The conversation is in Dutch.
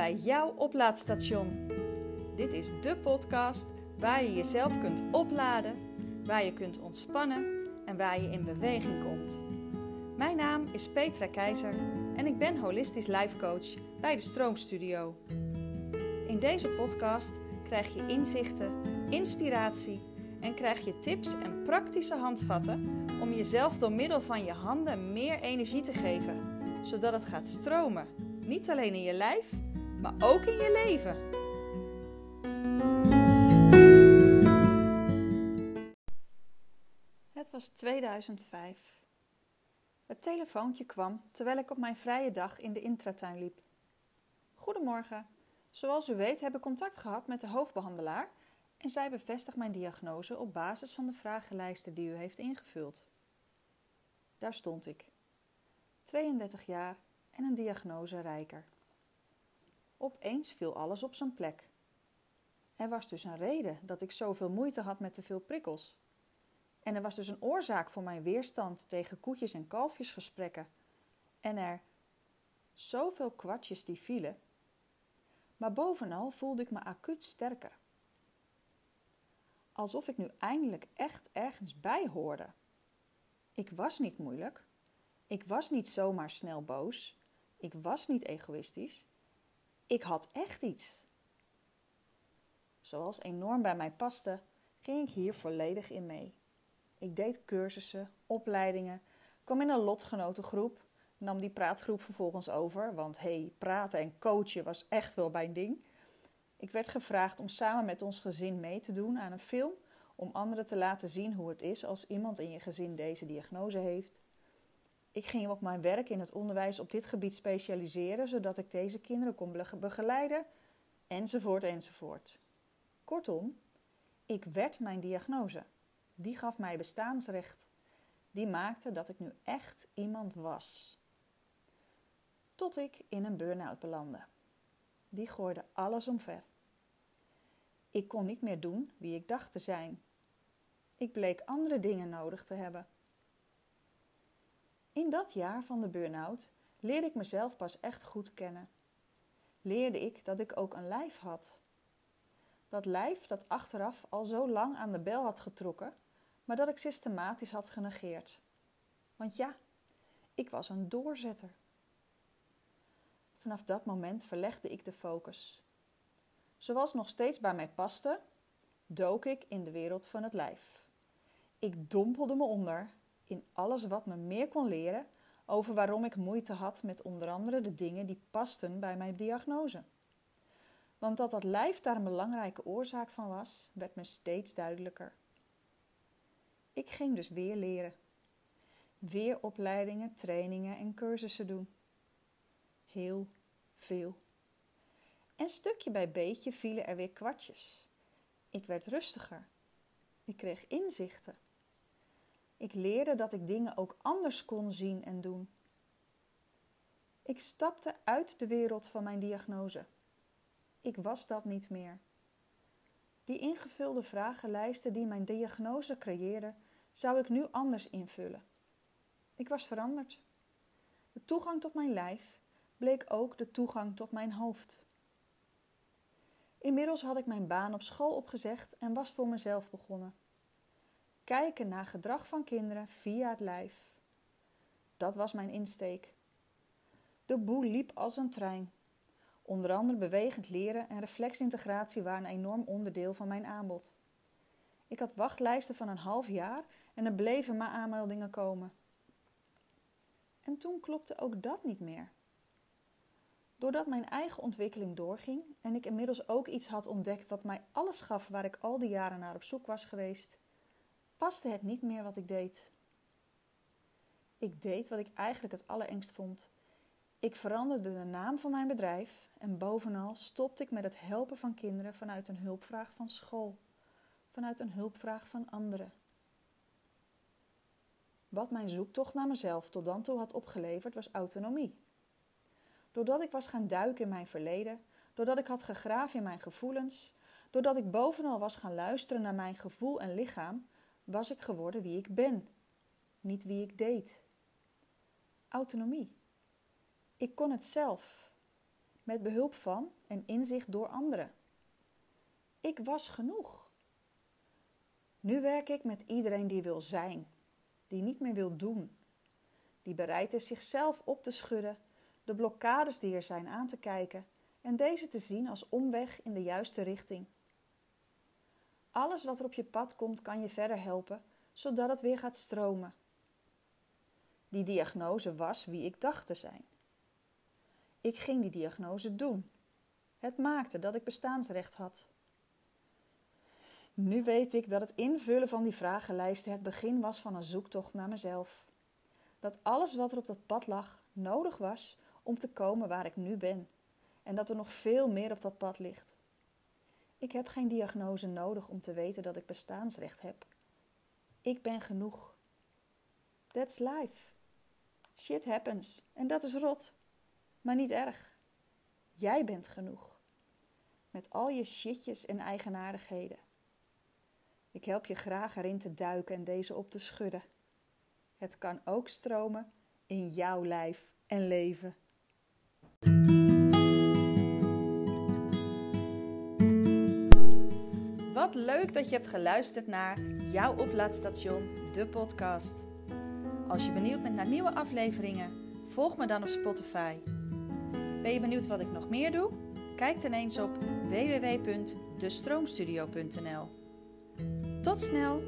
bij jouw oplaadstation. Dit is de podcast waar je jezelf kunt opladen, waar je kunt ontspannen en waar je in beweging komt. Mijn naam is Petra Keizer en ik ben holistisch life coach bij de Stroomstudio. In deze podcast krijg je inzichten, inspiratie en krijg je tips en praktische handvatten om jezelf door middel van je handen meer energie te geven, zodat het gaat stromen. Niet alleen in je lijf, maar ook in je leven. Het was 2005. Het telefoontje kwam terwijl ik op mijn vrije dag in de intratuin liep. Goedemorgen. Zoals u weet heb ik contact gehad met de hoofdbehandelaar en zij bevestigt mijn diagnose op basis van de vragenlijsten die u heeft ingevuld. Daar stond ik. 32 jaar en een diagnose rijker. Opeens viel alles op zijn plek. Er was dus een reden dat ik zoveel moeite had met te veel prikkels. En er was dus een oorzaak voor mijn weerstand tegen koetjes- en kalfjesgesprekken. En er zoveel kwartjes die vielen. Maar bovenal voelde ik me acuut sterker. Alsof ik nu eindelijk echt ergens bij hoorde. Ik was niet moeilijk. Ik was niet zomaar snel boos. Ik was niet egoïstisch. Ik had echt iets. Zoals enorm bij mij paste, ging ik hier volledig in mee. Ik deed cursussen, opleidingen, kwam in een lotgenotengroep, nam die praatgroep vervolgens over, want hey, praten en coachen was echt wel mijn ding. Ik werd gevraagd om samen met ons gezin mee te doen aan een film om anderen te laten zien hoe het is als iemand in je gezin deze diagnose heeft. Ik ging op mijn werk in het onderwijs op dit gebied specialiseren, zodat ik deze kinderen kon begeleiden, enzovoort, enzovoort. Kortom, ik werd mijn diagnose. Die gaf mij bestaansrecht. Die maakte dat ik nu echt iemand was. Tot ik in een burn-out belandde. Die gooide alles omver. Ik kon niet meer doen wie ik dacht te zijn. Ik bleek andere dingen nodig te hebben. In dat jaar van de burn-out leerde ik mezelf pas echt goed kennen. Leerde ik dat ik ook een lijf had. Dat lijf dat achteraf al zo lang aan de bel had getrokken, maar dat ik systematisch had genegeerd. Want ja, ik was een doorzetter. Vanaf dat moment verlegde ik de focus. Zoals nog steeds bij mij paste, dook ik in de wereld van het lijf. Ik dompelde me onder in alles wat me meer kon leren over waarom ik moeite had met onder andere de dingen die pasten bij mijn diagnose. Want dat dat lijf daar een belangrijke oorzaak van was, werd me steeds duidelijker. Ik ging dus weer leren. Weer opleidingen, trainingen en cursussen doen. Heel veel. En stukje bij beetje vielen er weer kwartjes. Ik werd rustiger. Ik kreeg inzichten. Ik leerde dat ik dingen ook anders kon zien en doen. Ik stapte uit de wereld van mijn diagnose. Ik was dat niet meer. Die ingevulde vragenlijsten die mijn diagnose creëerden, zou ik nu anders invullen. Ik was veranderd. De toegang tot mijn lijf bleek ook de toegang tot mijn hoofd. Inmiddels had ik mijn baan op school opgezegd en was voor mezelf begonnen kijken naar gedrag van kinderen via het lijf. Dat was mijn insteek. De boel liep als een trein. Onder andere bewegend leren en reflexintegratie waren een enorm onderdeel van mijn aanbod. Ik had wachtlijsten van een half jaar en er bleven maar aanmeldingen komen. En toen klopte ook dat niet meer. Doordat mijn eigen ontwikkeling doorging en ik inmiddels ook iets had ontdekt wat mij alles gaf waar ik al die jaren naar op zoek was geweest, paste het niet meer wat ik deed. Ik deed wat ik eigenlijk het allerengst vond. Ik veranderde de naam van mijn bedrijf en bovenal stopte ik met het helpen van kinderen vanuit een hulpvraag van school, vanuit een hulpvraag van anderen. Wat mijn zoektocht naar mezelf tot dan toe had opgeleverd was autonomie. Doordat ik was gaan duiken in mijn verleden, doordat ik had gegraven in mijn gevoelens, doordat ik bovenal was gaan luisteren naar mijn gevoel en lichaam, was ik geworden wie ik ben, niet wie ik deed. Autonomie. Ik kon het zelf. met behulp van en inzicht door anderen. Ik was genoeg. Nu werk ik met iedereen die wil zijn, die niet meer wil doen, die bereid is zichzelf op te schudden, de blokkades die er zijn aan te kijken en deze te zien als omweg in de juiste richting. Alles wat er op je pad komt kan je verder helpen, zodat het weer gaat stromen. Die diagnose was wie ik dacht te zijn. Ik ging die diagnose doen. Het maakte dat ik bestaansrecht had. Nu weet ik dat het invullen van die vragenlijsten het begin was van een zoektocht naar mezelf. Dat alles wat er op dat pad lag nodig was om te komen waar ik nu ben. En dat er nog veel meer op dat pad ligt. Ik heb geen diagnose nodig om te weten dat ik bestaansrecht heb. Ik ben genoeg. That's life. Shit happens. En dat is rot. Maar niet erg. Jij bent genoeg. Met al je shitjes en eigenaardigheden. Ik help je graag erin te duiken en deze op te schudden. Het kan ook stromen in jouw lijf en leven. Leuk dat je hebt geluisterd naar jouw oplaadstation, de podcast. Als je benieuwd bent naar nieuwe afleveringen, volg me dan op Spotify. Ben je benieuwd wat ik nog meer doe? Kijk dan eens op www.destroomstudio.nl. Tot snel!